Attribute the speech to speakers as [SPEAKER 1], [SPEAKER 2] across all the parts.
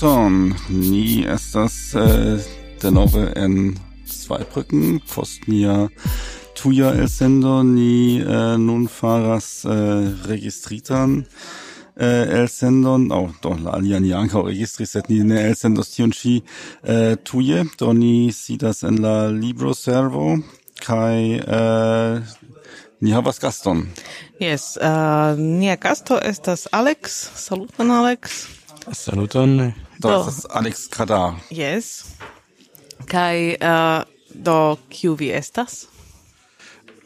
[SPEAKER 1] Saluton. Ni estas äh, der nove en Zweibrücken. Post nia tuja el sendo ni äh, nun faras äh, registritan äh, el sendon oh, do la alian ni ankaŭ registris sed ni ne el sendos tion ĉi äh, tuje do ni sidas en la libro servo Kai... äh, Ni havas gaston.
[SPEAKER 2] Yes, uh, nia gasto estas Alex. Saluton, Alex.
[SPEAKER 3] Saluton.
[SPEAKER 1] Do, do. estas Alex Kadar.
[SPEAKER 2] Yes. Kai uh, do kiu vi estas?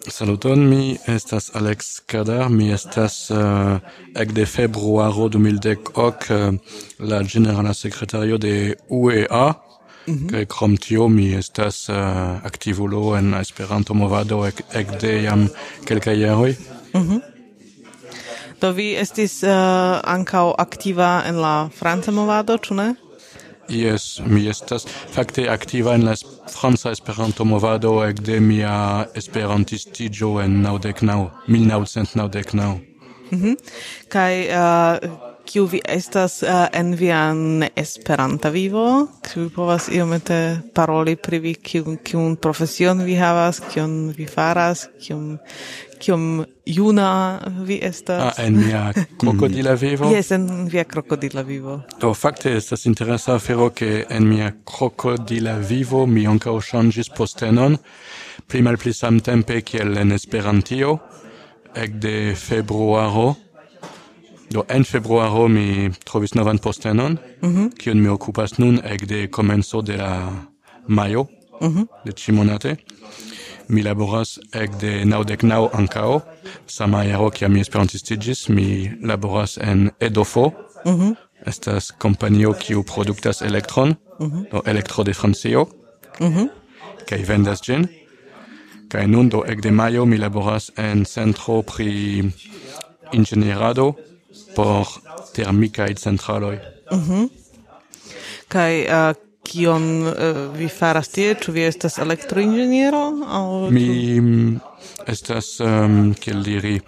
[SPEAKER 3] Saluton, mi estas Alex Kadar, mi estas äh, uh, de februaro 2010 ok, uh, la generala secretario de UEA, Mm -hmm. Kaj krom tio mi estas uh, aktivulo en Esperanto movado ek, de jam kelkaj jaroj. Mm -hmm.
[SPEAKER 2] Do vi estis eh, uh, ankaŭ aktiva en la franca movado, ĉu ne?
[SPEAKER 3] Yes, mi estas fakte aktiva en la franca Esperanto movado ekde mia esperantistiĝo en naŭdek naŭ, 1999.
[SPEAKER 2] Mhm. Mm Kaj uh, kiu vi estas uh, en vian esperanta vivo? kiu vi povas iomete paroli pri vi, kiun, kiun profesion vi havas, kiun vi faras, kiun, kiom juna vi estas?
[SPEAKER 3] Ah, en mia krokodila vivo?
[SPEAKER 2] Jes, en via krokodila vivo.
[SPEAKER 3] Do, fakte, estas interesa afero che en mia krokodila vivo mi ankaŭ ŝanĝis postenon, pli malpli samtempe kiel en Esperantio, ekde februaro, Do en februaro mi trovis novan postenon, mm -hmm. kiun mi okupas nun ekde komenco de la majo, mm -hmm. de cimonate. Mi laboras ekde naŭdek naŭ ankaŭ, sama jaro kiam mi esperantistiĝis, mi laboras en Edofo, mm -hmm. estas kompanio kiu produktas elektron, mm -hmm. do elektro de Francio, mm -hmm. kaj vendas ĝin. Kaj nun do ekde majo mi laboras en centro pri inĝenierado, por termikaj
[SPEAKER 2] centraloj. Mm -hmm. Kai uh, kion uh, vi faras tie? Ĉu vi estas elektroinĝeniero?
[SPEAKER 3] Mi estas, um, kiel diri,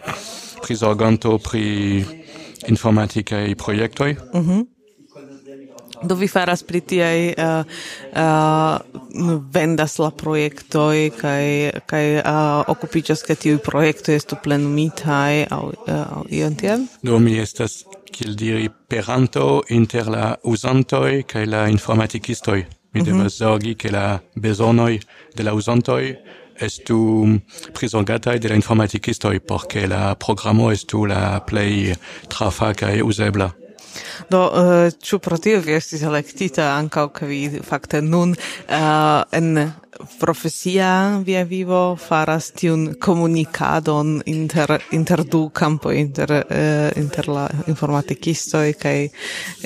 [SPEAKER 3] prizorganto pri informatikaj projektoj. Mm -hmm
[SPEAKER 2] do vi faras pri tiaj uh, uh, vendas la projektoj kaj kaj uh, okupiĝas ke tiuj projektoj estu plenumitaj aŭ aŭ ion tiel?
[SPEAKER 3] Do mi estas kiel diri peranto inter la uzantoj kaj la informatikistoj. Mi mm -hmm. zorgi ke la bezonoj de la uzantoj estu prizorgataj de la informatikistoj por ke la programo estu la plej trafa kaj uzebla.
[SPEAKER 2] Do, uh, ĉu pro tio vi estis elektita ankaŭ, ke vi fakte nun uh, en profesia via vivo faras tiun komunikadon inter, inter du campo, inter, uh, inter la informatikistoj kaj,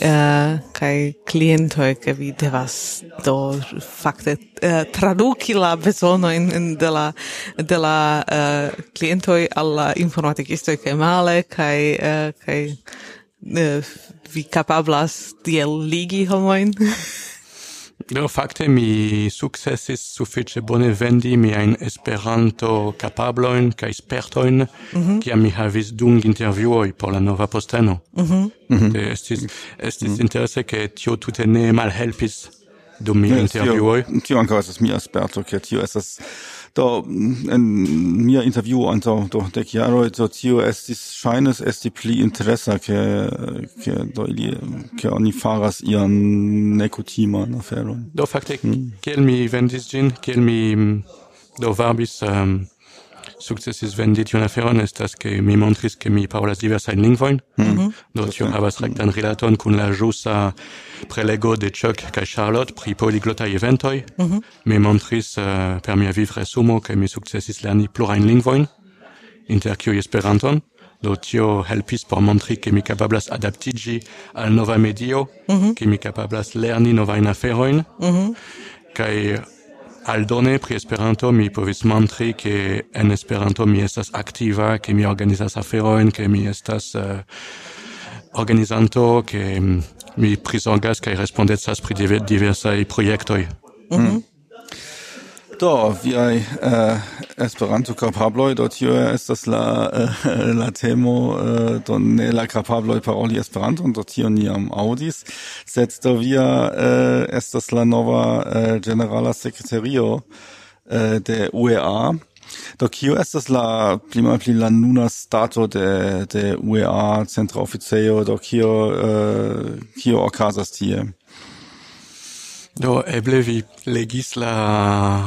[SPEAKER 2] uh, kaj klientoj, ke vi devas do fakte uh, traduki la bezonojn de la, de la uh, klientoj al la informatikistoj kaj male kaj, uh, kaj uh, vi capablas tiel ligi homoin?
[SPEAKER 3] Do, fakte, mi successis suffice bone vendi miain esperanto capabloin ca espertoin mm -hmm. Mi havis dung interviuoi por la nova posteno. Mm -hmm. Estis, estis mm -hmm. interesse che tio tute ne malhelpis dum mi yes, interviuoi.
[SPEAKER 1] Tio, tio anca esas mi esperto, che tio esas do en mia interview anto do de chiaro do tio estis ŝajnas esti pli interessa ke ke do ili ke oni faras ian nekutima na fero
[SPEAKER 3] do fakte mm. kel mi vendis gin kel mi mm, do varbis um, ehm, sukcesis vendi tiun aferon estas ke mi montris ke mi parolas diversajn lingvojn, mm -hmm. do tio havas rektan rilaton kun la ĵusa prelego de Chuck kaj Charlotte pri poliglotaj eventoj. Mm. Mi montris uh, per mia vivresumo ke mi sukcesis lerni plurajn lingvojn, inter kiuj Esperanton, do tio helpis por montri ke mi kapablas adaptiĝi al nova medio, mm -hmm. ke mi kapablas lerni novajn aferojn, mm kaj Aldone pri Esperanto mi povis montri ke en Esperanto mi estas aktiva, ke mi organizas aferojn, ke mi estas uh, organizanto, ke mm, mi prizorgas kaj respondecas pri diversaj projektoj.
[SPEAKER 1] Mm -hmm. Do, viai uh, eh, esperanto capabloi, do tio estas la, uh, la temo, uh, do ne la capabloi paroli esperanto, do tio niam audis, sed do via uh, estas la nova uh, generala secretario uh, de UEA, Do kio estas la pli la nuna stato de de UEA centra oficejo do kio uh, kio okazas tie?
[SPEAKER 3] Do eble vi legis la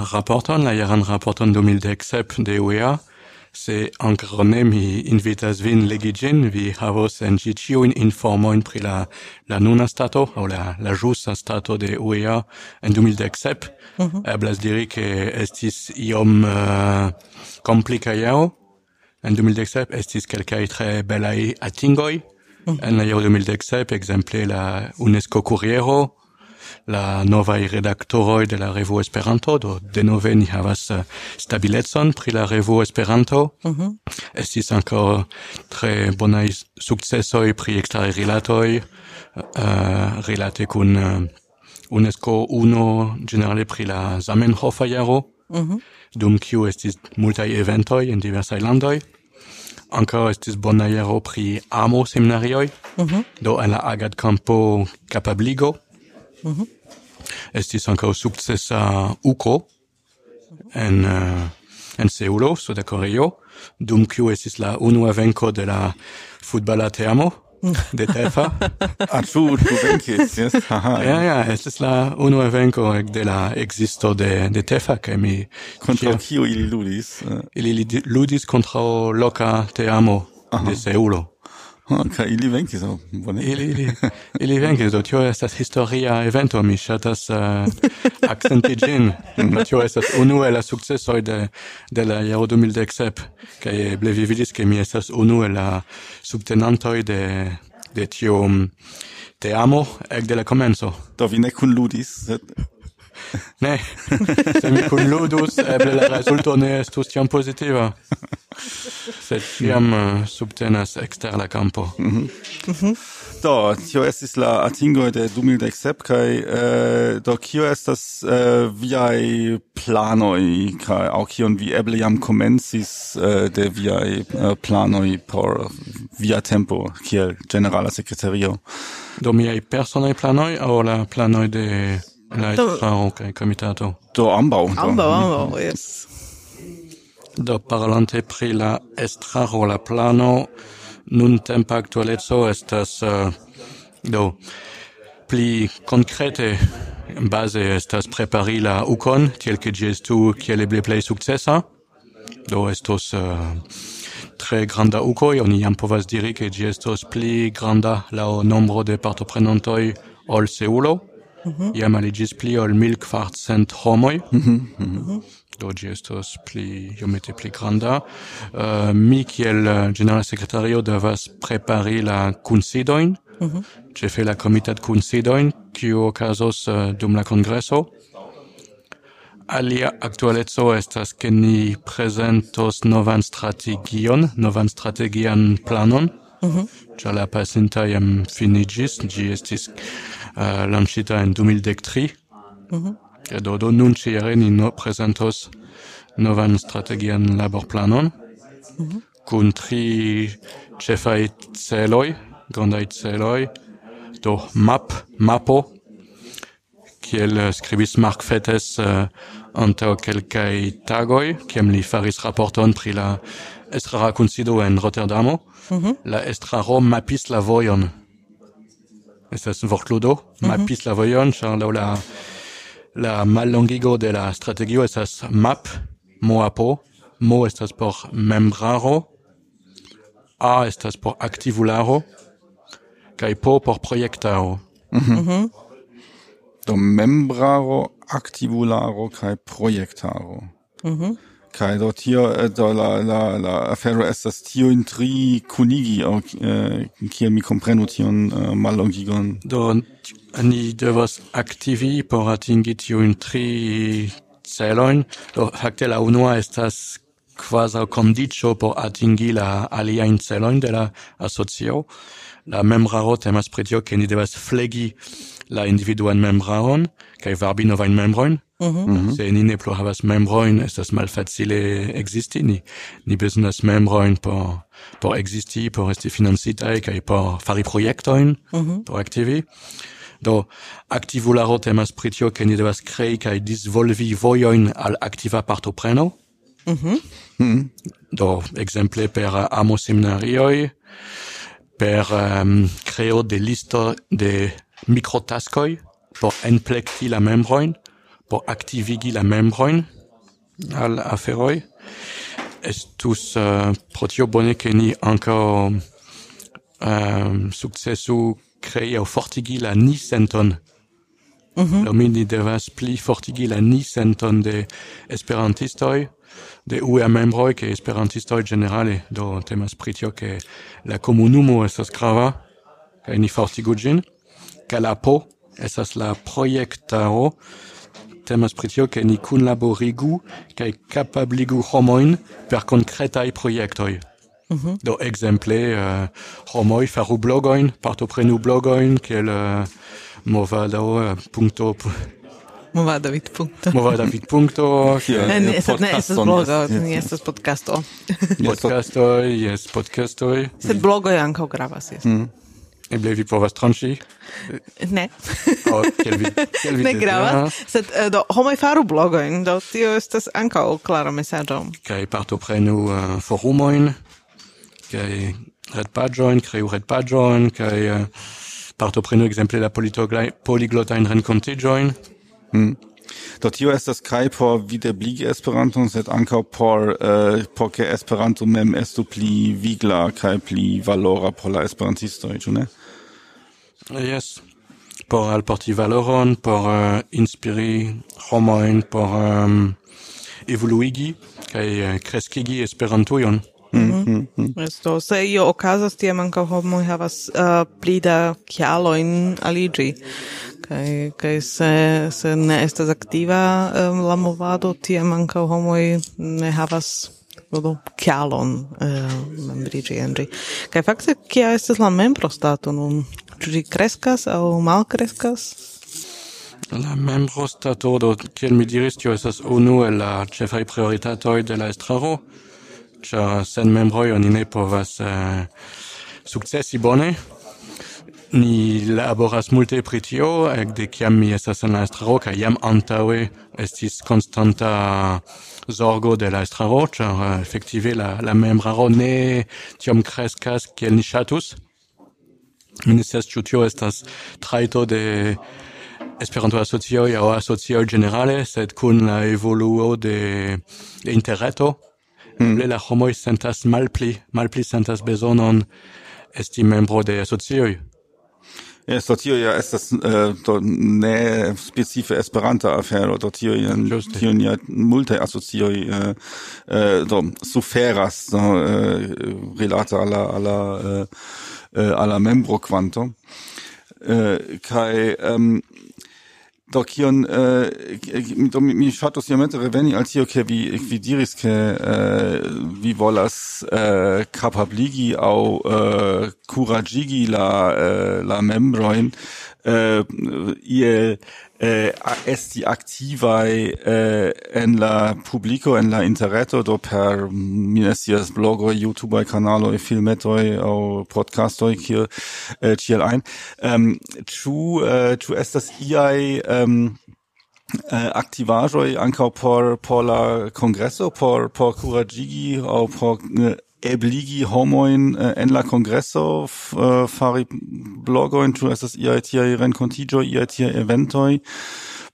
[SPEAKER 3] raporton, la jaran raporton 2017 de UEA, se ancora ne mi invitas vin legi gin, vi havos en gi in informoin pri la, la nuna stato, o la, la giusta stato de UEA en 2017. Mm -hmm. Eblas diri che estis iom eh, uh, complica iao, en 2017 estis quelcae tre belai atingoi, mm -hmm. en la iau 2017, exemple la UNESCO Curiero, la nova redaktoroj de la revuo Esperanto, do denove ni havas eh, stabilecon pri la revuo Esperanto. Mm -hmm. Estis ankaŭ tre bonaj sukcesoj pri eksteraj rilatoj, uh, eh, rilate kun uh, UNESCO UNO, generale pri la Zamenhofa jaro, mm -hmm. dum kiu estis multaj eventoj en diversaj landoj. Ankaŭ estis bona jaro pri amo seminarioj, mm -hmm. do en la agad campo kapabligo, Mm -hmm. Estis ankaŭ sukcesa uko en uh, en Seulo, Suda Koreo, dum kiu estis la unua venko de la futbala teamo de Tefa.
[SPEAKER 1] ah, tu, tu venkis, yes.
[SPEAKER 3] Aha, ja, ja, estis la unua venko de la existo de, de Tefa, que mi...
[SPEAKER 1] Contra kiu ili ludis? Eh?
[SPEAKER 3] Ili ludis kontra loka teamo Aha. de Seulo.
[SPEAKER 1] Kaj ili venkis, do.
[SPEAKER 3] Ili, ili, ili venkis, do. Tio estas historia evento, mi shatas uh, eh, akcenti ĝin. Tio estas unu el la successoi de, de la jaro 2017. Kaj eble vi vidis, che mi estas unu el la subtenantoi de, de tio mm, te amo ec de la comenzo.
[SPEAKER 1] Do vi ne kunludis, sed
[SPEAKER 3] Ne, se mi kunludus, eble la rezulto ne estus tiam pozitiva. Sed tiam uh, subtenas ekster la kampo. Mm
[SPEAKER 1] -hmm. Do, tio estis la atingo de 2017 kaj uh, do kio estas uh, viaj planoj kaj aŭ kion vi eble jam komencis uh, de viaj uh, planoj por via tempo kiel generala sekretario?
[SPEAKER 3] Do miaj personaj planoj aŭ la planoj de Leitfrau kai comitato.
[SPEAKER 1] Do ambau.
[SPEAKER 2] Ambaŭ, ambau, yes.
[SPEAKER 3] Do parlante pri la estraro, la plano, nuntempa aktualeco estas uh, do pli konkrete base estas prepari la ukon tiel ke gestu kiel eble play successa do estos uh, tre granda uko oni jam povas diri ke gestos pli granda o nombro de partoprenantoj ol Seulo Mhm. Iam aliĝis pli ol 1400 homoj. Mhm. Mhm. Do ĝi estos pli iomete pli granda. Uh, mi kiel eh, generala sekretario devas prepari la kunsidojn, ĉefe la komitat kunsidojn, kiu okazos eh, dum la congresso. Alia actualezzo estas ke ni presentos novan strategion, novan strategian planon, mm -hmm. la pasinta jam finigis, gi estis uh, lancita en 2013. Mm -hmm. Do, do nun ciere ni no presentos novan strategian laborplanon mm -hmm. kun tri cefai celoi, grandai celoi, do map, mapo, kiel scribis Mark Fettes uh, anteo quelcae tagoi, kiem li faris raporton pri la estrara consido en Rotterdamo, mm -hmm. la estraro mapis la voion estas vortludo, mm -hmm. mapis la vojon, ĉar la, la la mallongigo de la strategio estas map, moapo, mo estas por membraro, a estas por aktivularo, kai po por projektaro.
[SPEAKER 1] Mm -hmm. Mm -hmm. Do membraro, aktivularo kai projektaro. Mm -hmm kai do tio eh, do la la la afero estas tio in tri kunigi au eh, kiel mi komprenu tion eh, mallongigon.
[SPEAKER 3] Do ni devas aktivi por atingi tiu in tri celoin do fakte la unua estas quasi condicio por atingi la alia in celojn de la asocio. La membraro temas pretio ke ni devas flegi la individuan membraron kai varbi novain membrojn. Mm -hmm. Se ni ne plu havas membrojn, estas malfacile ekzisti, ni, ni bezonas membrojn por, por ekzisti, por esti financitaj kaj por fari projektojn, mhm. por aktivi. Do aktivularo temas pri tio, ke ni devas krei kaj disvolvi vojojn al aktiva partopreno. Mhm. Mhm. Do ekzemple per amo seminarioj, per um, creo de listo de microtaskoi, por enplekti la membrojn, por aktivigi la membroin al aferoi. Estus uh, pro tio bone che ni ankaŭ uh, sukcesu crei au fortigi la ni senton. Mm -hmm. Ni devas pli fortigi la ni senton de esperantistoi de UEA membroi che esperantistoi generale do temas pritio che ke la komunumo estas grava ca ni fortigu gin ca la po esas la proiectaro Temas pri tio, ke ni kunlaborigu kaj kapabligu homojn per konkretaj projektoj. Mm -hmm. Do ekzemple uh, homoj faru blogojn, partoprenu blogojn, kiel uh, movado eh, punkto
[SPEAKER 2] Movadavit punkto.
[SPEAKER 3] Movadavit punto.
[SPEAKER 2] Ne, estas blogo, ne estas podcasto.
[SPEAKER 3] Podcasto, jes, podcasto.
[SPEAKER 2] Sed blogo ankaŭ gravas, jes. Mm.
[SPEAKER 3] Eble vi povas tranĉi?
[SPEAKER 2] Ne.
[SPEAKER 3] Oh, kiel vi, kiel vi
[SPEAKER 2] ne gravas, sed uh, do homoj faru blogojn, do tio estas ankaŭ klara mesaĝo.
[SPEAKER 3] Kaj partoprenu uh, forumojn, kaj retpaĝojn, kreu retpaĝojn, kaj uh, partoprenu ekzemple la poliglotajn renkontiĝojn.
[SPEAKER 1] Mm. Do tio estas kaj por videbligi Esperanton, sed ankaŭ por uh, por ke Esperanto mem estu pli vigla kaj pli valora por la esperantistoj, ĉu ne?
[SPEAKER 3] Yes. Por alporti valoron, por uh, inspiri homojn, por um, evoluigi kaj uh, kreskigi Esperantujon.
[SPEAKER 2] Mm -hmm. Esto, se io ocasas tiam anca homo havas uh, plida chialo in aligi, kai, kai se, se ne estas activa um, la movado, tiam anca homo ne havas do chialon uh, membrigi enri. Kai fakte, kia estes la membrostato nun? Gi crescas au mal crescas?
[SPEAKER 3] La membrostato, do, kiel mi diris, tio esas unu el la cefai prioritatoi de la estraro, ĉar sen membroj oni ne povas eh, uh, sukcesi bone. Ni laboras multe pri tio, ekde kiam mi estas en la estraro, kaj jam antaŭe estis konstanta zorgo de la estraro, ĉar uh, efektive la, la membraro ne tiom kreskas kiel ni ŝatus. Mi ne scias ĉu tio estas trajto de Esperanto asocioj aŭ asocioj ĝenerale, sed kun la evoluo de, de interreto mm. la homo sentas malpli, malpli sentas bezonon esti membro de asocioj.
[SPEAKER 1] Ja, so tio ja estas eh, äh, do ne specife Esperanta afero, do tio ja tio ja multe asocioj eh, äh, äh, do suferas do, äh, relata alla alla äh, alla membro quanto. Äh, kai ähm, do kion uh, do mi, mi ŝatus iomete reveni al tio ke vi vi diris ke wie vi volas äh, kapabligi aŭ äh, kuraĝigi la äh, la membrojn. Äh, ihr Äh, eh, esti activai eh, en la publico, en la interreto, do per, mm, mi ne youtube blogoi, e canaloi, filmetoi au podcastoi, kiel, eh, kiel ein. Ähm, um, tu, eh, äh, tu estas iai... Ähm, um, eh, activajoi ancau por por la congresso, por por curagigi, au por eh, ebligi homoin uh, en la congresso f, eh, fari blogojn ĉu estas iaj tiaj renkontiĝoj iaj tiaj eventoi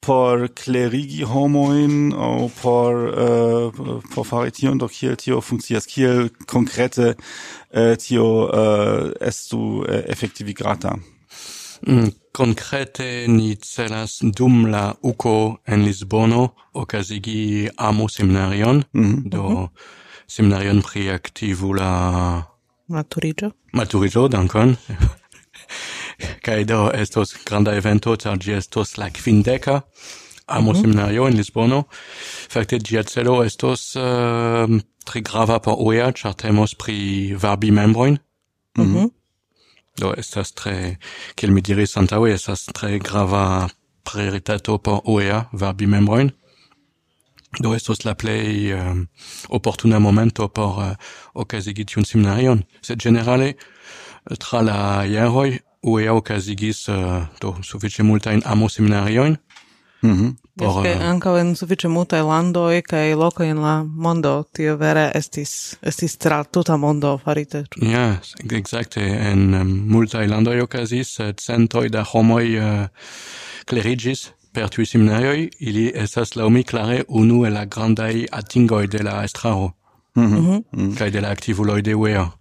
[SPEAKER 1] por clerigi homoin o por uh, por fari tion do kiel tio funkcias kiel konkrete tio estu efektivigrata?
[SPEAKER 3] Mm, Concrete ni celas dum la UCO en Lisbono okazigi amo seminarion, mm -hmm. do mm -hmm seminarion pri activula...
[SPEAKER 2] Maturigio.
[SPEAKER 3] Maturigio, dankon. kai do estos granda evento, tar ĝi estos la quindeca amo mm -hmm. seminario in Lisbono. Fakte ĝia celo estos ehm, uh, tre grava por OEA, char temos pri varbi membroin Mm -hmm. Do estas tre, kiel mi diris antaŭe, estas tre grava prioritato por OEA varbi membrojn do estos la plei um, opportuna momento por eh, uh, okazigi tiun seminarion, sed generale eh, tra la jaroj UEA ocasigis uh, do sufiĉe multajn amoseminariojn
[SPEAKER 2] mm -hmm. por yes, uh, in en sufiĉe multaj e kaj loco in la mondo tio vere estis estis tra tuta mondo farite.
[SPEAKER 3] Yes, ekzakte en um, multaj landoj okazis sed centoi da homoi uh, clerigis Per tui seminarioi, ili estas laumi clare unu e la grandai atingoi de la estraro mm -hmm. mm. de la activuloi de UEA.
[SPEAKER 2] Uh,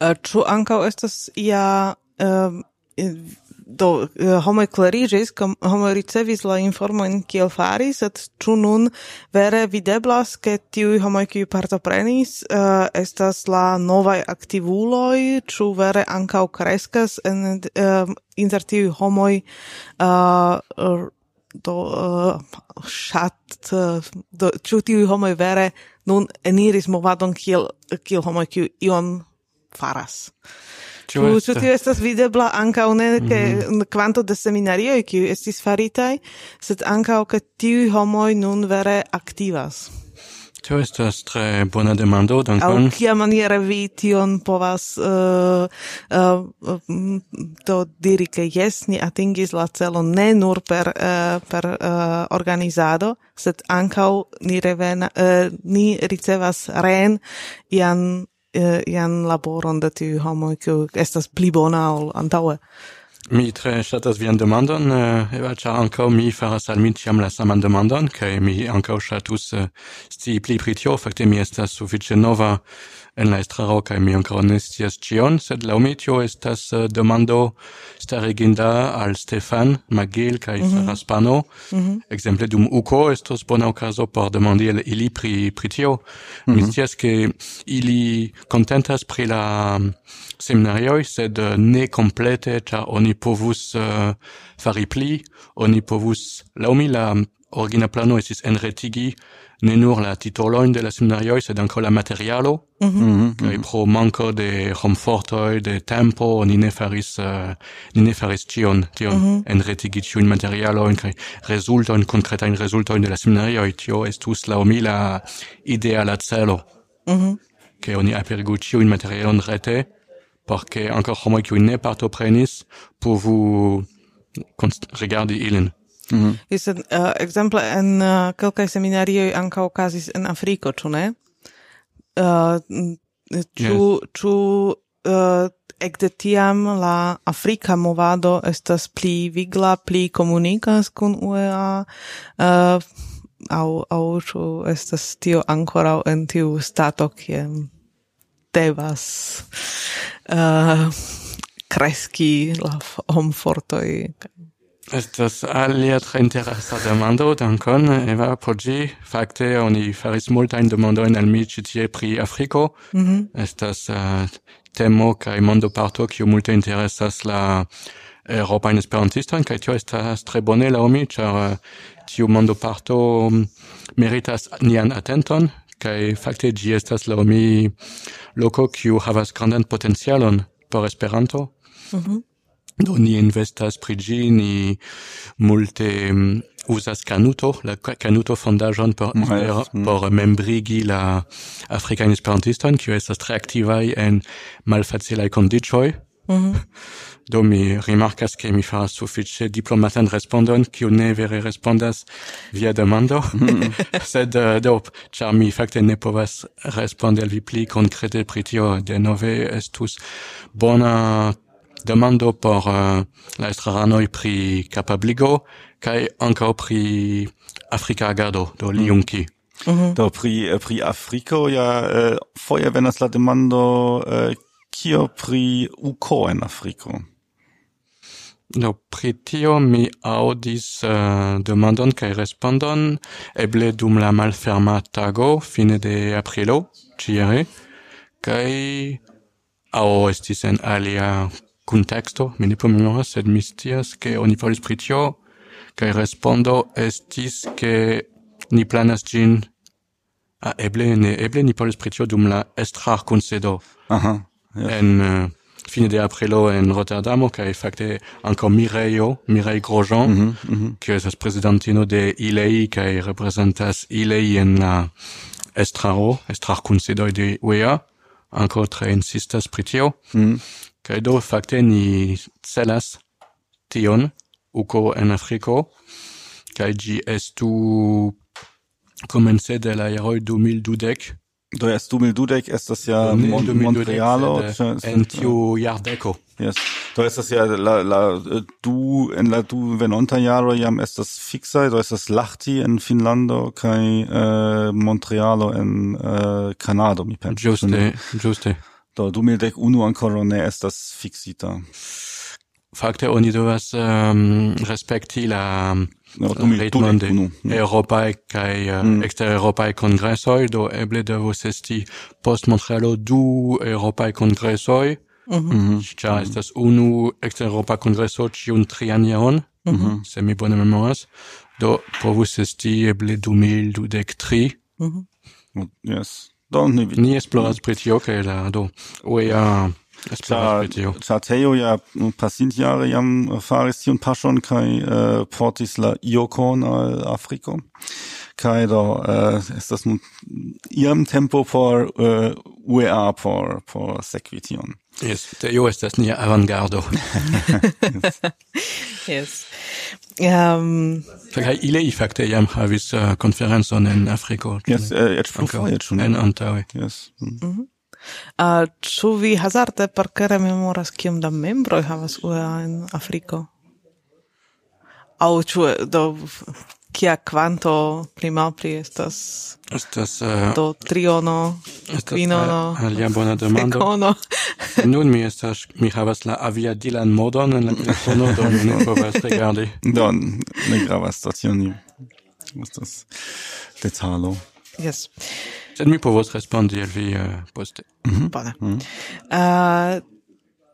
[SPEAKER 2] eh, ĉu estas ia uh, eh, eh, do uh, homo clarigis com homo ricevis la informojn kiel faris et ĉu nun vere videblas, ke tiuj homoj kiuj partoprenis uh, estas la novaj aktivuloj, ĉu vere ankaŭ kreskas en, uh, inter tiu homoj uh, do uh, uh, do ĉu tiuj homoj vere nun eniris movadon kiel kiel homoj kiu ion faras. Ĉu ĉu tio estas videbla ankaŭ ne ke mm -hmm. kvanto de seminarioj kiuj estis faritaj, sed ankaŭ ke tiuj homoj nun vere aktivas.
[SPEAKER 3] Tio estas tre bona demando, dankon.
[SPEAKER 2] Aŭ kia maniere vi tion povas uh, uh, do diri, ke jes, ni atingis la celon ne nur per, uh, per uh, organizado, sed ankaŭ ni, revena, uh, ni ricevas reen ian, uh, ian laboron de tiu homo, kiu estas pli bona ol antaŭe.
[SPEAKER 3] Mi tre ŝatas vian demandon, eh, Eva, ĉar ankaŭ mi faras al mi ĉiam la saman demandon, kaj mi ankaŭ ŝatus eh, scii pli pri tio, fakte mi estas sufiĉe nova en la estraro kaj mi ankoraŭ ne scias ĉion, sed laŭ mi tio estas uh, demando stariginda al Stefan Magil kaj mm -hmm. Faraspano. Mm -hmm. Ekzemple dum UKO estos bona okazo por demandi al ili pri pri tio. Mm -hmm. Mi mhm. scias ke ili kontentas pri la mm, seminarioj, sed uh, ne komplete, ĉar oni povus uh, fari pli, oni povus laŭ mi la mm, origina plano estis enretigi ne nur la titoloin de la seminario, sed anco la materialo. Mm -hmm. Kaj pro manco de homfortoi, de tempo, ni ne faris, uh, ni ne faris cion, tion, mm -hmm. enretigi cion materialojn kaj resultoin, concretain resultoin de la seminario, Tio estus laŭ mi la ideala celo. Mm -hmm. che oni aperigu cion materialon rete, por ke ankaŭ homoj ne partoprenis povu regardi ilin.
[SPEAKER 2] Mm -hmm. Jestem, uh, exemple, en uh, kelkaj seminarioj ankaŭ okazis en Afriko, ĉu ne? Uh, ĉu yes. ĉu uh, ekde tiam la Afrika movado estas pli vigla, pli komunikas kun UEA? Uh, au au ĉu estas tio ankoraŭ en tiu stato kie devas uh, kreski la homfortoj
[SPEAKER 3] Estas alia tre interesa demando, dankon, Eva, por gi. Fakte, oni faris multain demandojn al mi ĉi tie pri Afriko. Mm -hmm. Estas uh, temo kai mondo parto kiu multe interesas la eŭropajn esperantistojn, kai tio estas tre bone la omi, char uh, eh, tiu mondo parto mm, meritas nian atenton, kai fakte gi estas la omi loco kiu havas grandan potencialon por Esperanto. Mm -hmm. Do ni investas pri ĝi, ni multe mm, um, usas Canuto, la Canuto fondaĵon por, mm, espero, mm. por membrigi la afrikajn esperantistojn, kiu estas tre aktivaj en malfacilaj kondiĉoj. Mm -hmm. Do mi rimarkas ke mi faras sufiĉe diplomatan respondon, kiu ne vere respondas via demando, mm. sed uh, do, ĉar mi fakte ne povas respondi al vi pli konkrete pri tio, denove estus bona demando por uh, la estraranoi pri capabligo kai ankaŭ pri Afrika agado do mhm. li junki.
[SPEAKER 1] Mm -hmm. Do pri eh, pri Afriko ja uh, foje venas la demando uh, kio pri uko en Afriko.
[SPEAKER 3] Do pri tio mi audis uh, demandon kai respondon eble dum la malferma tago fine de aprilo ciere kai au estis en alia contexto, mi ne promemoras, sed mi stias che oni volis pri tio, kai respondo estis che ni planas gin a eble ne eble ni polis pri tio dum la estrar concedo Aha, yes. en uh, fine de aprilo en Rotterdamo kai fakte ankaŭ Mireio, Mirej Grosjean mm -hmm, mm -hmm. kiu de ILEI kai representas ILEI en la estraro estrar kunsedoj de UEA ankaŭ tre insistas pri tio mm -hmm kai do fakte ni celas tion uko en Afriko kai gi estu komence de la jaroj 2012
[SPEAKER 1] Do es 2012 estas ja Mon Montrealo
[SPEAKER 3] en tiu jardeko.
[SPEAKER 1] Yes. Do estas ja la la du en la du venonta jaro jam estas fixa, do estas Lahti en Finnlando kaj uh, Montrealo en uh, Kanado mi pensas.
[SPEAKER 3] Juste, juste.
[SPEAKER 1] Do 2001 ancora ne estas fixita.
[SPEAKER 3] Fakte oni devas um, ehm, respekti la
[SPEAKER 1] no, ritmon de
[SPEAKER 3] Europae kaj uh, mm. ekster-Europae kongresoj, do eble devos esti post Montrealo du Europae kongresoj, mhm. ĉar mm -hmm. mm. estas unu exter europa kongreso ĉiun trian mm -hmm. se mi bone memoras, do povus esti eble 2023.
[SPEAKER 1] -hmm. Yes. Do
[SPEAKER 3] ni ni esploras pri tio kaj la do oea
[SPEAKER 1] esploras pri tio. Teo ja pasintjare jam faris tion paŝon kaj uh, portis la iokon al eh, Afriko. Kaj do uh, estas nun iam tempo por uh, UEA por por
[SPEAKER 3] sekvi tion. Yes, tio estas nia avantgardo.
[SPEAKER 2] yes. Um,
[SPEAKER 3] Kaj ile i fakte jam havis uh, konferencon en Afriko.
[SPEAKER 1] Yes, uh, schon plurfoje, jetzt schon.
[SPEAKER 3] En antaŭe.
[SPEAKER 1] Yes. Mm.
[SPEAKER 2] -hmm. Uh, ĉu vi hazarde parkere memoras kiom da membroj havas UEA en Afriko? Aŭ ĉu do kia quanto pli malpli estas?
[SPEAKER 3] Estas uh,
[SPEAKER 2] do triono quinono
[SPEAKER 3] alia bona demando.
[SPEAKER 2] decono.
[SPEAKER 3] nun mi estas mi havas la aviadilan modon en la telefono do mi ne povas regardi.
[SPEAKER 1] Do ne gravas stacioni estas detalo.
[SPEAKER 2] Yes.
[SPEAKER 3] Sed mi povos respondi al vi uh, poste.
[SPEAKER 2] Mm -hmm. bone mm -hmm. uh, eh,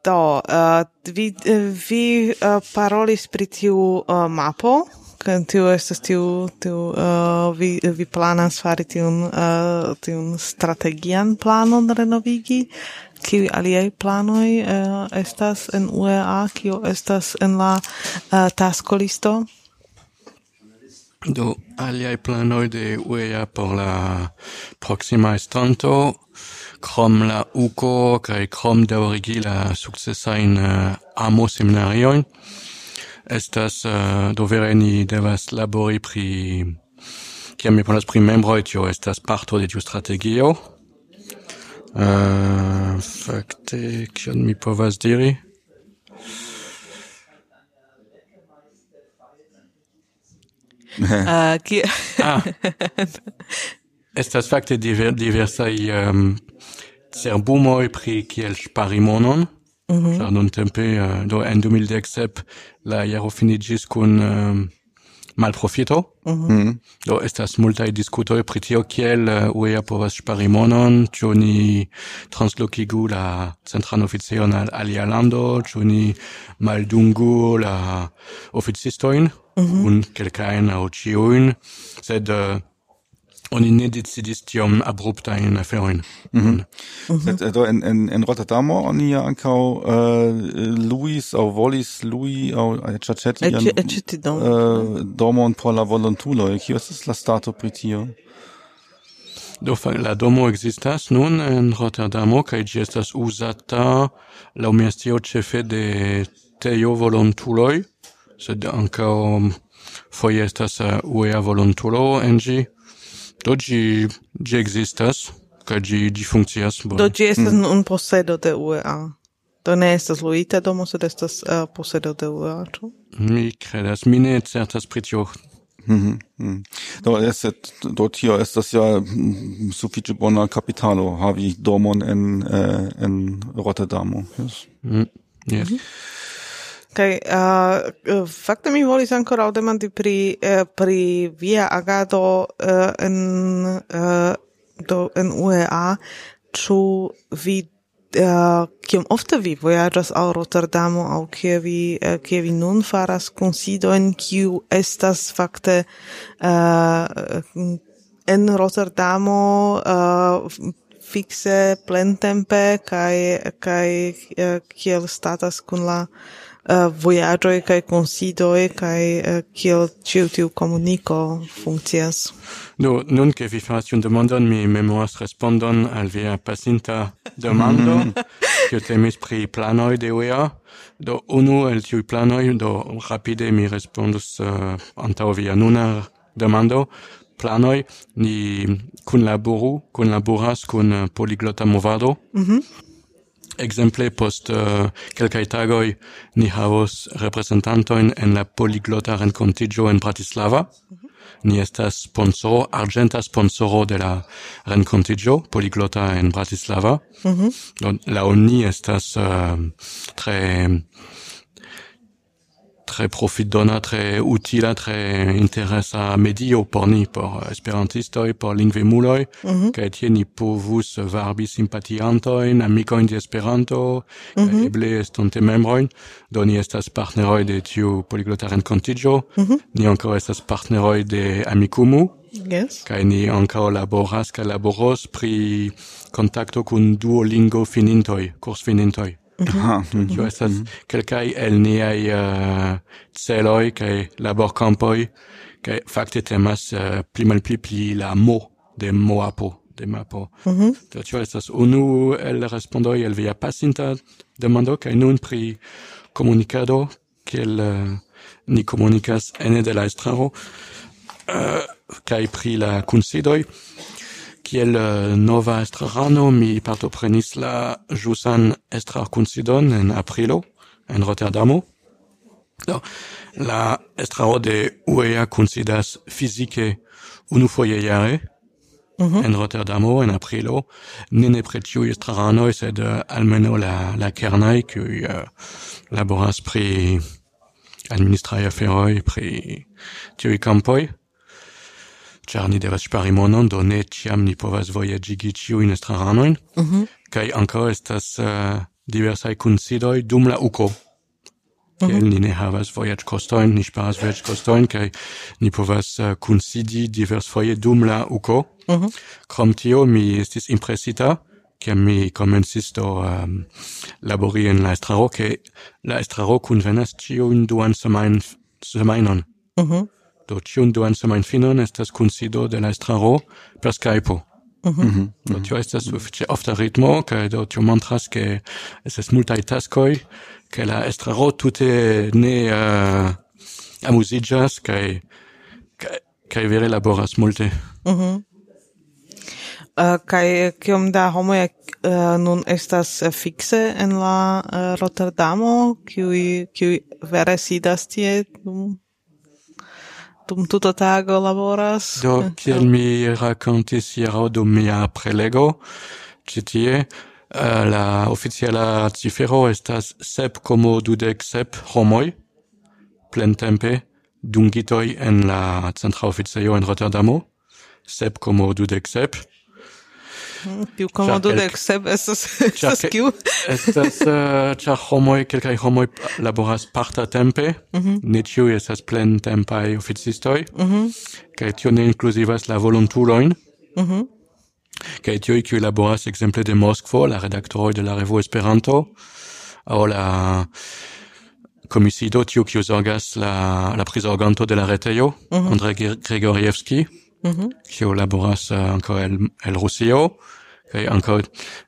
[SPEAKER 2] do uh, vi vi uh, parolis pri tiu uh, mapo? tio estas tiu tiu uh, vi vi planas fari tiun uh, tiun strategian planon renovigi. Kiu aliai planoi uh, estas en UEA kio estas en la uh, taskolisto
[SPEAKER 3] do aliai planoi de UEA por la proxima estonto krom la UCO kaj krom daŭrigi la sukcesajn uh, amo seminariojn estas eh, uh, do vere ni devas labori pri kiam mi ponas pri membroj tio estas parto de tiu strategio. Uh, fakte kion mi povas diri?
[SPEAKER 2] Uh, ki...
[SPEAKER 3] ah. Estas fakte diver, diversai um, ehm, cerbumoi pri kiel spari monon, Mm -hmm. non tempe, uh, do en 2017 la jaro finigis kun uh, malprofito. Mm -hmm. Do estas multaj discutoi pri tio kiel uh, UEA povas spari monon, cio ni translokigu la centran oficejon al alia lando, cio ni maldungu la officistoin, mm -hmm. un, quelcaen, au cioin, sed uh, oni ne decidis tiom abruptajn aferoin. Mhm.
[SPEAKER 1] Mm -hmm. mm -hmm. Sed eh, do en en en Rotterdamo oni ja ancau uh, eh, Luis au volis Lui aŭ eh,
[SPEAKER 2] aĉaĉeti ian
[SPEAKER 1] uh, domon por la volontuloj. Kio estas la stato pri tio?
[SPEAKER 3] Do la domo existas nun en Rotterdamo kaj ĝi estas uzata la umestio scio ĉefe de teo volontuloj, sed ankaŭ foje estas UEA volontulo en ĝi. Do ĝi ĝi existas kaj ĝi ĝi funkcias bone.
[SPEAKER 2] Do ĝi estas mm. un posedo de UEA. Do ne estas luita domo, sed estas uh, posedo de UEA, ĉu?
[SPEAKER 3] Mi kredas, mi ne certas pri tio.
[SPEAKER 1] Mhm. Mm Do estet do tio estas ja mm, sufiĉe bona kapitalo havi domon en eh, en Rotterdamo. Yes.
[SPEAKER 3] Mm. Yes. Mm -hmm.
[SPEAKER 2] Kaj uh, fakte mi volis ankoraŭ demandi pri eh, pri via agado uh, en uh, do en UEA ĉu vi kiam uh, ofte vi vojaĝas al Rotterdamo aŭ kie vi uh, kie vi nun faras kunsidojn kiu estas fakte uh, en Rotterdamo uh, fixe plentempe kai kai uh, kiel statas kun la uh, Eh, uh, vojaĝoj kaj kunsidoj kaj uh, kiel ĉiu tiu komuniko funkcias.
[SPEAKER 3] Do, nun ke vi faras tiun demandon, mi memoras respondon al via pasinta demando, mm. kiu temis pri planoj de UEA. Do, unu el tiuj planoj, do rapide mi respondus uh, antaŭ via nuna demando, planoj ni kunlaboru, kunlaboras kun Poliglota Movado. Mm -hmm. Exemple, post eh, uh, quelcae tagoi ni havos representantoin en la poliglota rencontigio en Bratislava. Mm -hmm. Ni estas sponsoro, argenta sponsoro de la rencontigio poliglota en Bratislava. Mm -hmm. La oni estas uh, tre tre profitdona, tre utila, tre interesa medio por ni, por esperantistoj, por lingvemuloj, mm -hmm. kaj tie ni povus varbi simpatiantojn, amikojn de Esperanto, mm -hmm. eble estonte membrojn, do ni estas partneroj de tiu poliglota renkontiĝo, mm -hmm. ni ankaŭ estas partneroj de Amikumu,
[SPEAKER 2] Yes.
[SPEAKER 3] Kaj ni ankaŭ laboras kaj laboros pri kontakto kun Duolingo finintoj, kursfinintoj. Mhm. Ah, mhm. Mm-hmm. Tio estas kelkaj el niaj uh, celoj kaj laborkampoj kaj fakte temas uh, pli malpli pli la mo de moapo de mapo. Mhm. Do tio estas unu el respondoj el via pasinta demando kaj nun pri komunikado kiel uh, ni komunikas ene de la estraro kaj pri la kunsidoj kiel uh, nova estrarano mi partoprenis la ĵusan estrarkunsidon en aprilo en Rotterdamo. Do, la estraro de UEA kunsidas fizike unufoje jare mm -hmm. en Rotterdamo en aprilo, ne nepre ĉiuj estraranoj, sed uh, almeno la, la kernai kiuj uh, laboras pri administrai aferoi pri tiuj campoi char ni devas spari monon, do ne ciam ni povas voyagigi ciu in estraranoin, mm -hmm. kai ankaŭ estas eh, uh, diversai kunsidoi dum la uko. Mm -hmm. ni ne havas vojaĝkostojn, ni ŝparas vojaĝkostojn kaj ni povas eh, uh, kunsidi diversfoje dum la uko. Mm -hmm. Krom tio mi estis impresita, ke mi komencis do um, labori en la estraro, ke la estraro kunvenas ĉiujn duan semajnon. Mm -hmm. Do tiun duan semain finon estas kunsido de la estraro per Skype. Mm -hmm. Do mhm. tio estas sufiĉe ofta ritmo kaj do tio montras ke estas multaj taskoj ke la estraro tute ne uh, amuziĝas kaj kaj vere laboras multe. Eh, mm -hmm.
[SPEAKER 2] Uh, kai kiom da homo uh, eh, nun estas fixe en la uh, Rotterdamo, kiu kiu vere sidas tie dum dum tuta tago laboras.
[SPEAKER 3] Do, eh, kiel eh. mi racontis hiero dum mia prelego, citie, uh, eh, la oficiala cifero estas sep como dudec sep homoi, plentempe, dungitoi en la centra oficejo en Rotterdamo, sep como dudec sep,
[SPEAKER 2] Più comodo de sep estas estas kiu?
[SPEAKER 3] Estas eh, ĉar homoj kelkaj homoj laboras partatempe, mhm. ne ĉiuj estas plentempaj oficistoj. Mhm. Kaj tio ne inkluzivas la volontulojn. Mhm. Kaj tiuj kiuj laboras ekzemple de Moskvo, la redaktoroj de la revuo Esperanto aŭ la komisido tiu kiu zorgas la la prizorganto de la retejo, Andrei Gregorievski mm -hmm. kiu laboras eh, ankaŭ el el Rusio kaj ankaŭ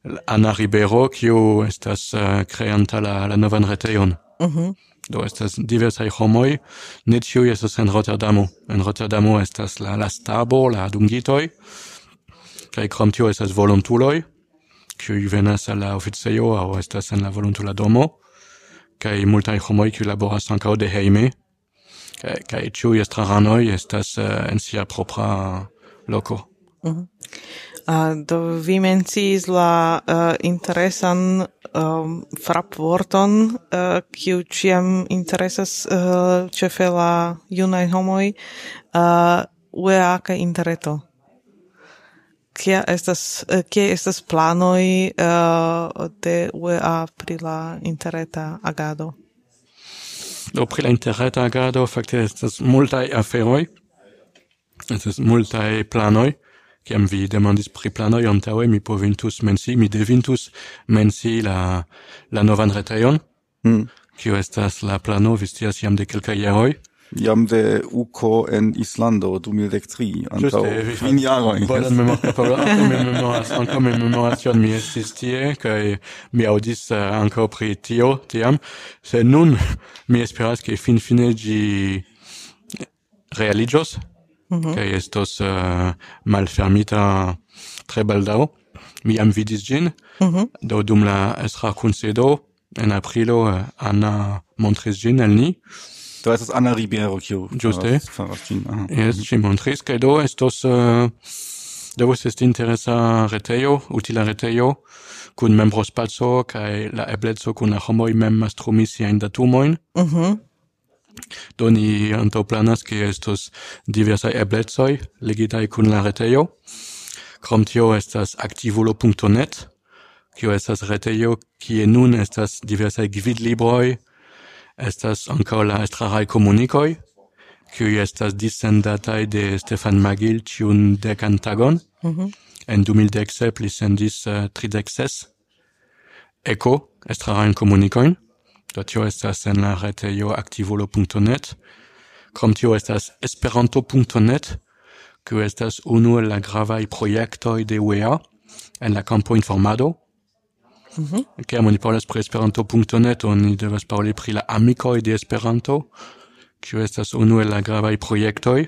[SPEAKER 3] Ribeiro, Ribero kiu estas eh, creanta la la novan retejon. Mm -hmm. Do estas diversaj homoj, ne ĉiuj estas en Rotterdamo. En Rotterdamo estas la, la stabo, la dungitoj, kaj krom tio estas volontuloj, kiuj venas al la oficejo aŭ estas en la volontula domo, kaj multaj homoj kiuj laboras ankaŭ de hejme, kaj kaj ĉiuj estraranoj estas uh, en sia propra loko. Mm -hmm.
[SPEAKER 2] Uh, ah, do vi mencis la uh, interesan um, frapvorton, eh, kiu uh, interesas uh, cefe la junai homoi uh, UEA ca interreto. Kia estas, uh, estas planoi uh, de UEA pri la interreta agado?
[SPEAKER 3] do pri la interreta agado fakte estas multaj aferoj estas multaj planoj kiam vi demandis pri planoj antaŭe mi povintus mensi mi devintus mensi la la novan retejon mm. kio estas la plano vi scias jam de kelkaj jaroj
[SPEAKER 1] jam de uco en Islando 2003 antaŭ kvin jaroj.
[SPEAKER 3] Bonan memoras, ankaŭ memoracion mi estis tie kaj mi uh, ankaŭ pri tio tiam. Se nun mi esperas ke fin fine gi finfine mm -hmm. kai estos uh, malfermita tre baldao Mi am vidis gin mm -hmm. do dum la esra kunsedo en aprilo uh, Anna montris gin al ni.
[SPEAKER 1] Do estas Anna Ribeiro, kiu
[SPEAKER 3] Juste. Yes, ŝi montris kaj do estos eh, uh, devus esti interesa retejo, utila retejo kun membrospaco kaj la ebleco kun la homoj mem mastrumi siajn datumojn. Mhm. Uh -huh. Do ni antaŭplanas, ke estos diversaj eblecoj ligitaj kun la retejo. Krom tio estas aktivulo.net, kio estas retejo, kie nun estas diversaj gvidlibroj, Estas ankaŭ la estrarai komunikoj, kiuj estas dissendataj de Stefan Magil ĉiun dekan tagon. Mm -hmm. En 2017 li sendis uh, tridek ses eko estrarajn komunikojn. Do tio estas en la retejo aktivolo.net. Krom tio estas esperanto.net, kiu estas unu el la gravaj projektoj de UEA en la campo informado. Mm -hmm. Kiam oni parolas pri Esperanto.net, oni devas paroli pri la amikoj de Esperanto, kiu estas unu el la gravaj projektoj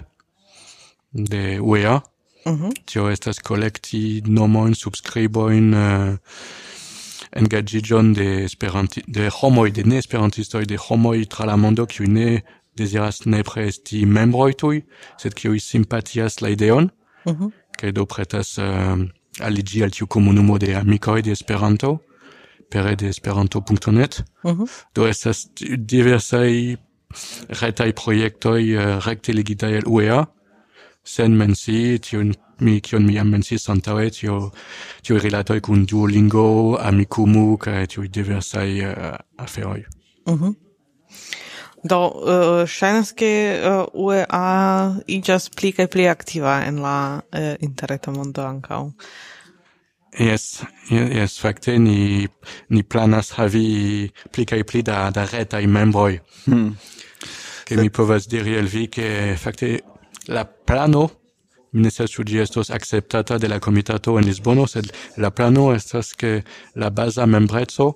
[SPEAKER 3] de UEA. Mm -hmm. Tio estas kolekti nomojn, subskribojn, uh, eh, engaĝiĝon de Esperanti de homoj, de neesperantistoj, de homoj tra la mondo kiu ne deziras nepre esti membroj tuj, sed kiuj simpatias la ideon, mm -hmm. kaj do pretas uh, aligi al tiu komunumo de amikoj de Esperanto pere de esperanto.net. Uh mhm. -huh. Do estas diversaj retai projektoj eh, uh, recte legitai al UEA, sen mensi tiun mi kion mi am mensis antaŭe tio tio rilatoj kun Duolingo, Amikumu kaj tio diversaj uh, aferoj.
[SPEAKER 2] Mhm. Do, uh, ŝajnas ke uh, UEA iĝas pli kaj pli aktiva en la uh, interreta mondo ankaŭ.
[SPEAKER 3] Yes, yes, fakte ni ni planas havi pli kaj pli da da retaj membroj. Hmm. Ke mi povas diri al vi ke fakte la plano mi ne scias ĉu ĝi estos akceptata de la komitato en Lisbono, sed la plano estas ke la baza membreco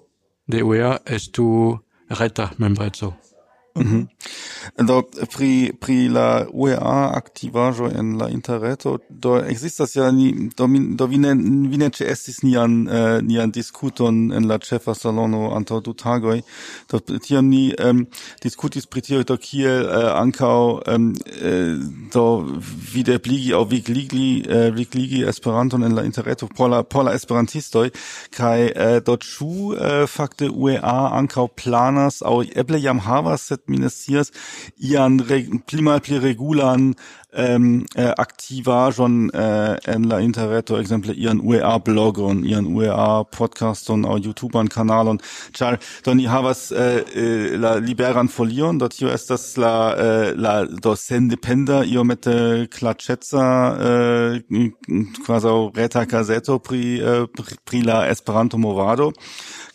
[SPEAKER 3] de UEA estu reta membreco.
[SPEAKER 1] Mm -hmm. Do pri pri la UEA aktivaĵo en la interreto do ekzistas ja ni do min, do vi ne vi ne ĉeestis nian uh, nian diskuton en la ĉefa salono antaŭ du tagoj do tiam ni um, diskutis pri tio do kiel uh, eh, ankaŭ um, uh, do videbligi aŭ vigligi eh, vigligi Esperanton en la interreto por la por la esperantistoj kaj uh, do ĉu uh, fakte UEA ankaŭ planas aŭ eble jam havas sed mi ne scias, ian reg, pli regulan ähm, äh, aktiv schon äh, en la interreto exemple ihren UEA und ihren UEA podcaston au Kanal und char do ni havas was äh, la liberan folion do ist das la äh, la do sendependa iomete Klatschetza äh, quasi reta gazeto pri, äh, pri pri la Esperanto movado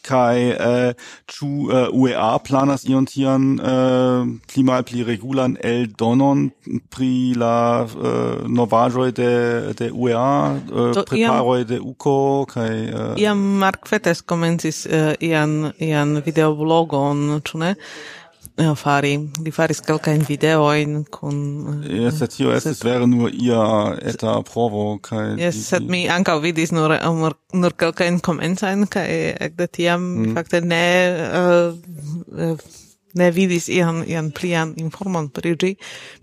[SPEAKER 1] kai äh, chu äh, UEA planas ion tian äh, pli mal pli regulan el donon pri la la uh, novaĵoj de de UEA, uh, preparo de UKO kai
[SPEAKER 2] uh, Iam Mark Fetes komencis uh, ian ian videoblogon, ĉu ne? fari. Li faris kelkajn videojn kun...
[SPEAKER 1] Jes, sed tio estis vere nur ia eta provo, kai
[SPEAKER 2] Jes, sed mi ankaŭ vidis nur, nur, nur kelkajn komencajn, kaj ekde tiam mm. fakte ne... Uh, uh, ne vidis ian, ian plian informon pri ĝi.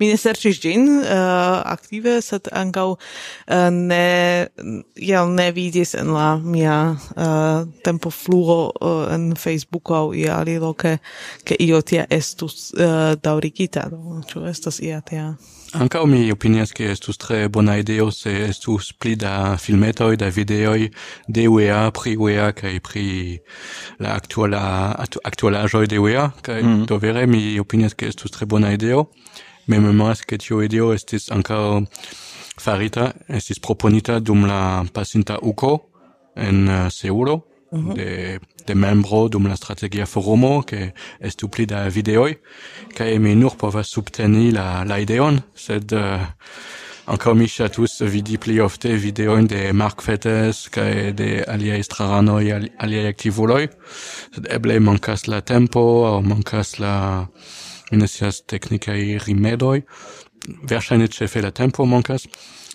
[SPEAKER 2] Mi ne serĉis ĝin uh, aktive, sed ankaŭ uh, ne, iel ne vidis en la mia eh, uh, tempo fluo uh, en Facebooko aŭ ia aliloke, ke io tia estus uh, daŭrigita. Ĉu estas ia tia
[SPEAKER 3] Anca mi opinias che estus tre bona ideo se estus pli da filmetoi, da videoi de UEA pri UEA kaj pri la actuala aktualaĵoj de UEA. Kaj mm do vere mi opinias che estus tre bona ideo. me memoras che tio ideo estis anca farita, estis proponita dum la pasinta uko en uh, Seulo. Mhm. de de membro dum la strategia forumo che estu pli da videoi kaj mi nur povas subteni la la ideon sed uh, Ankaŭ mi tous vidi pli ofte videojn de Mark Fettes kaj de aliaj estraranoj, al, aliaj aktivuloj. Sed eble mancas la tempo o mancas la mi ne scias teknikaj rimedoj. Verŝajne la tempo mancas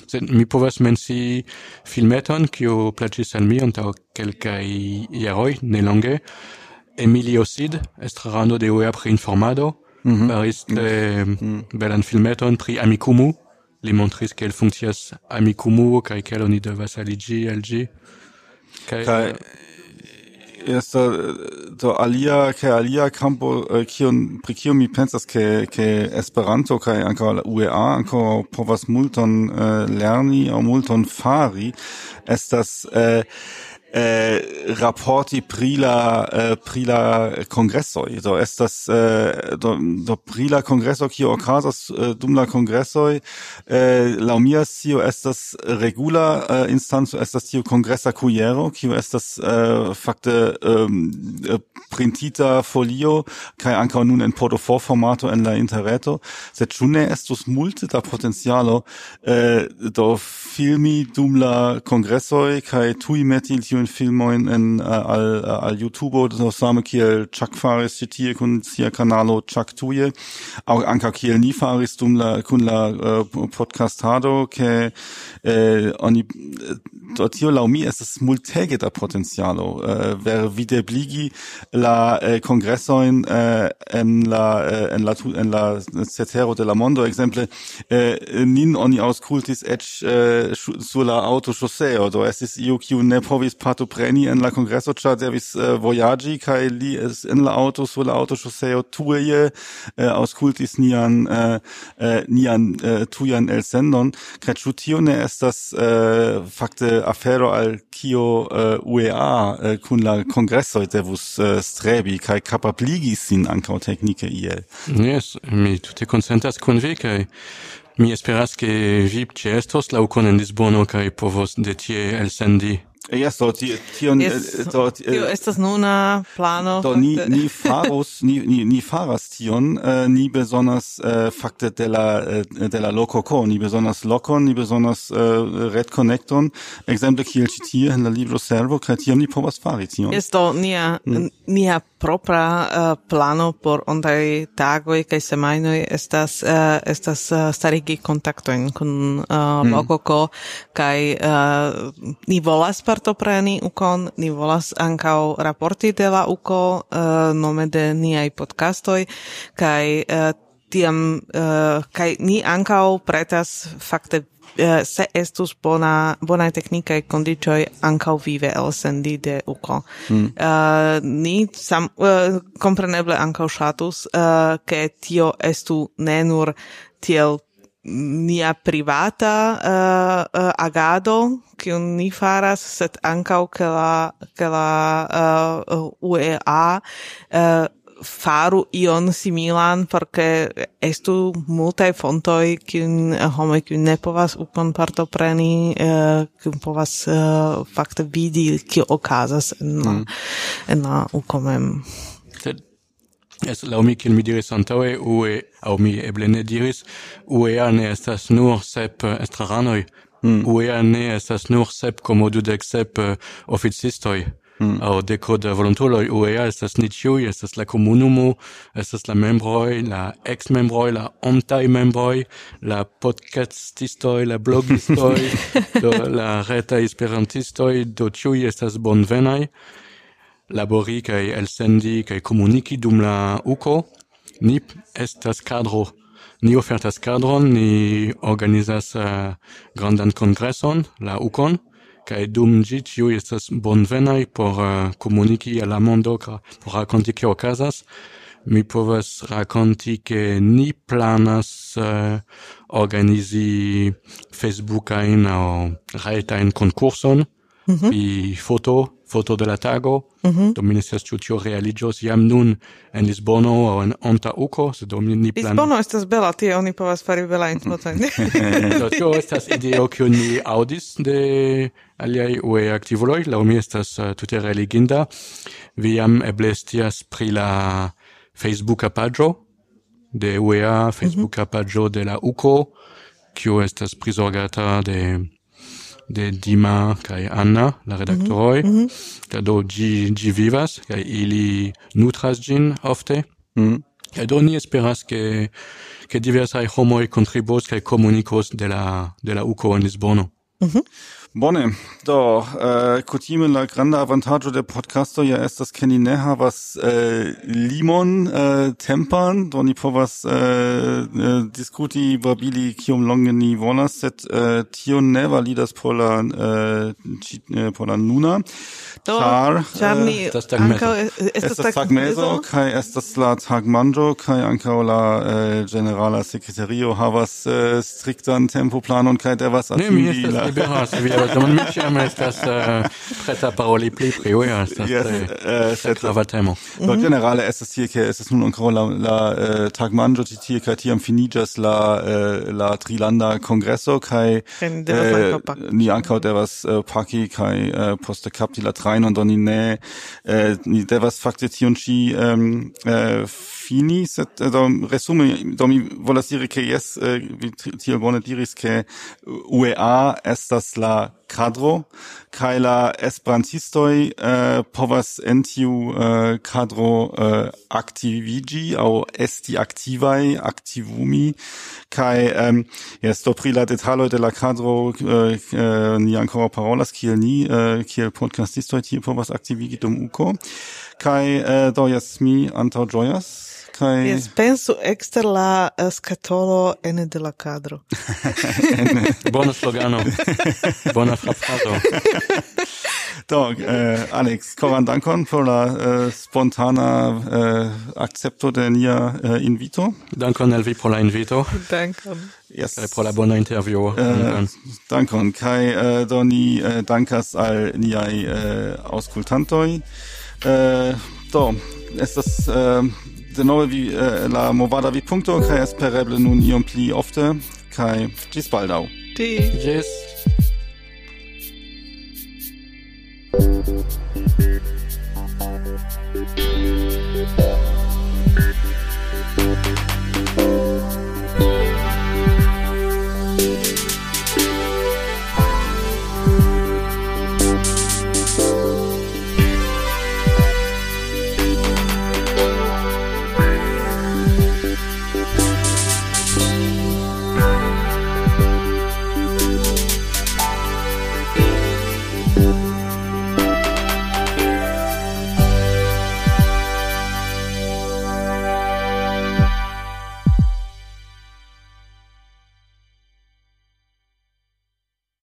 [SPEAKER 3] sed mi povas mensi filmeton kio plaĉis al mi antaŭ kelkaj jaroj nelonge Emilio Sid estrarano de UEA pri informado mm -hmm. faris mm -hmm. belan filmeton pri Amikumu li montris kiel funkcias Amikumu kaj kiel oni devas aliĝi al
[SPEAKER 1] ĝi kaj eh, esto do alia ke alia campo eh, kion pri kio mi pensas ke ke Esperanto kai anka la UEA anka povas multon eh, lerni au multon fari estas eh, eh, rapporti prila la eh, prila congresso so kongreso das äh, eh, do, do prila congresso qui ocasas äh, eh, dum la congresso äh, la mia scio estas regula eh, das tio congressa cuiero qui kio estas äh, fakte eh, printita folio kai ankaŭ nun en pdf formato en la interreto. Sed chune es estus multe da potenzialo äh, do filmi dum la congresso kai tui metil tiun filmoin en äh, al äh, al YouTube. Do same kiel Chuck faris ĉi tie kun sia kanalo Chuck tuje au anka kiel ni faris dum la kun la äh, uh, podcastado ke uh, oni dort hier lau mi estas multege da potencialo eh, vere videbligi la uh, congressoin uh, en la uh, en la en la cetero de la mondo. Exemple uh, nin oni aŭskultis eĉ uh, sur la aŭtoŝoseo do estis iu kiu ne povis partopreni en la congresso cha servis uh, eh, voyagi kai li es en la auto sur la aŭtoŝoseo tuje uh, aŭskultis nian uh, uh, nian uh, tujan el sendon ĉu tio es das uh, fakte afero al kio uh, UEA uh, kun la kongressoj devus uh, strebi kai capabligi sin ankaŭ teknike iel?
[SPEAKER 3] Yes, mi tutte consentas kun vi kai mi esperas ke vi ĉeestos laŭ en Lisbono kaj povos de tie elsendi
[SPEAKER 1] Ja, so, ti, tion, yes,
[SPEAKER 2] do, äh, ti, tio äh, estas nuna plano.
[SPEAKER 1] Do, ni, ni faros, ni, ni, ni faras tion, äh, ni besonders, äh, fakte de la, äh, de la loco co, ni besonders locon, ni besonders, äh, red connecton, exemple kiel ci tie en la libro servo, kaj ni povas fari tion.
[SPEAKER 2] Yes, do, nia, mm. nia propra eh, plano por ondai tagoi kaj semajnoj estas eh, estas eh, starigi kontaktojn kun mm. Bogoko kaj ni volas partopreni ukon, ni volas ankaŭ raporti de la uko nome de niaj podcastoj kaj tiam uh, kai ni ankau pretas fakte eh, se estus bona bona teknika e condicio anca vive el sendi de uko. Mm. Uh, ni sam eh, uh, compreneble anca shatus che eh, uh, tio estu ne nur tiel nia privata uh, uh, agado che ni faras set anca che la che la uh, UEA uh, faru ion similan porque estu multae fontoi kiun eh, home kiun ne povas parto partopreni uh, eh, kiun povas uh, fakte vidi kio okazas en mm. en la ukomem sed
[SPEAKER 3] Es la mi kiel mi diris antaŭe ue aŭ mi eble ne diris UEA ne estas nur sep estraranoj mm. UEA ne estas nur sep komo dudek sep uh, oficistoj mm. au deco de volontuloi UEA estas ni ciui, estas la komunumo estas la membroi, la ex-membroi, la omtai membroi, la podcastistoi, la blogistoi, do, la reta esperantistoi, do ciui estas bonvenai, labori kai elsendi kai comuniki dum la uco, ni estas cadro ni ofertas cadron, ni organizas uh, grandan congresson, la UCON, kai dum gi ĉiuj estas bonvenai por uh, komuniki al la mondo por rakonti kio okazas mi povas rakonti ke ni planas uh, organizi facebookajn aŭ rajtajn konkurson mm -hmm. pri foto foto de la tago, mm -hmm. do mi ne scias jam nun en Lisbono o en Onta Uco se do mi ni
[SPEAKER 2] plan Lisbono estas bela, tie oni povas fari belajn fotojn.
[SPEAKER 3] do tio estas ideo kiu ni audis de aliai UE aktivuloj, la mi estas uh, tute religinda. Vi jam eblestias pri la Facebooka paĝo de UEA, mhm. Facebooka mm -hmm. de la UKO, kiu estas prisorgata de de Dima kaj Anna, la mhm, redaktoroj. Mm -hmm. Do ĝi ĝi vivas kaj ili nutras ĝin ofte. Mm. Kaj do ni esperas ke ke diversaj homoj kontribuos kaj komunikos de la de la UCO en Lisbono.
[SPEAKER 1] Mm -hmm. Bone, do, äh, kutime la grande avantaggio de podcasto ja estas ke ni ne havas äh, limon äh, tempan, do ni povas eh, diskuti babili kiom longe ni volas, sed äh, tio ne validas por la, äh, äh por la nuna,
[SPEAKER 2] do, char, char ni
[SPEAKER 1] eh, ankaŭ estas tagmezo, kaj estas la tagmanĝo, kai ankaŭ la äh, generala secretario havas äh, striktan tempoplanon kaj devas
[SPEAKER 3] atingi la... Tamen mi ĉiam estas preta paroli pli pri oui, estas sekva temo.
[SPEAKER 1] Do generale estas tie ke estas nun ankoraŭ la la euh, tagmanĝo ĉi tie kaj tiam finiĝas la euh, la trilanda kongreso kaj euh, ni ankaŭ devas äh, paki kaj äh, poste kapti la trajnon do ni ne äh, ni devas fakte tion ĉi fini, sed eh, do resume do mi volas diri ke jes eh, vi tiel bone diris ke eh, UEA estas la kadro kai la esperantistoi eh, povas entiu cadro kadro activigi au aŭ esti activumi aktivumi kaj jes do pri la detalo de la kadro ni ancora parolas kiel ni kiel podcastistoi tie povas aktivigi dum uko kaj do jes mi antau joyas,
[SPEAKER 2] kai Yes, pensu ekster la uh, skatolo ene de la kadro.
[SPEAKER 3] Bona slogano. Bona frapazo.
[SPEAKER 1] Do, eh, Alex, koran dankon por la eh, spontana eh, accepto de nia eh, invito.
[SPEAKER 3] Dankon Elvi vi por la invito.
[SPEAKER 2] Dankon.
[SPEAKER 3] Yes. Kai por la bona interview. Eh,
[SPEAKER 1] dankon. Kai eh, do ni eh, dankas al niai eh, auskultantoi. Eh, do, estas... Eh, denovevi eh, äh, la movada movadavi punto kaj espereble nun iom pli ofte kaj ĝis baldaŭ.
[SPEAKER 2] Ĝis.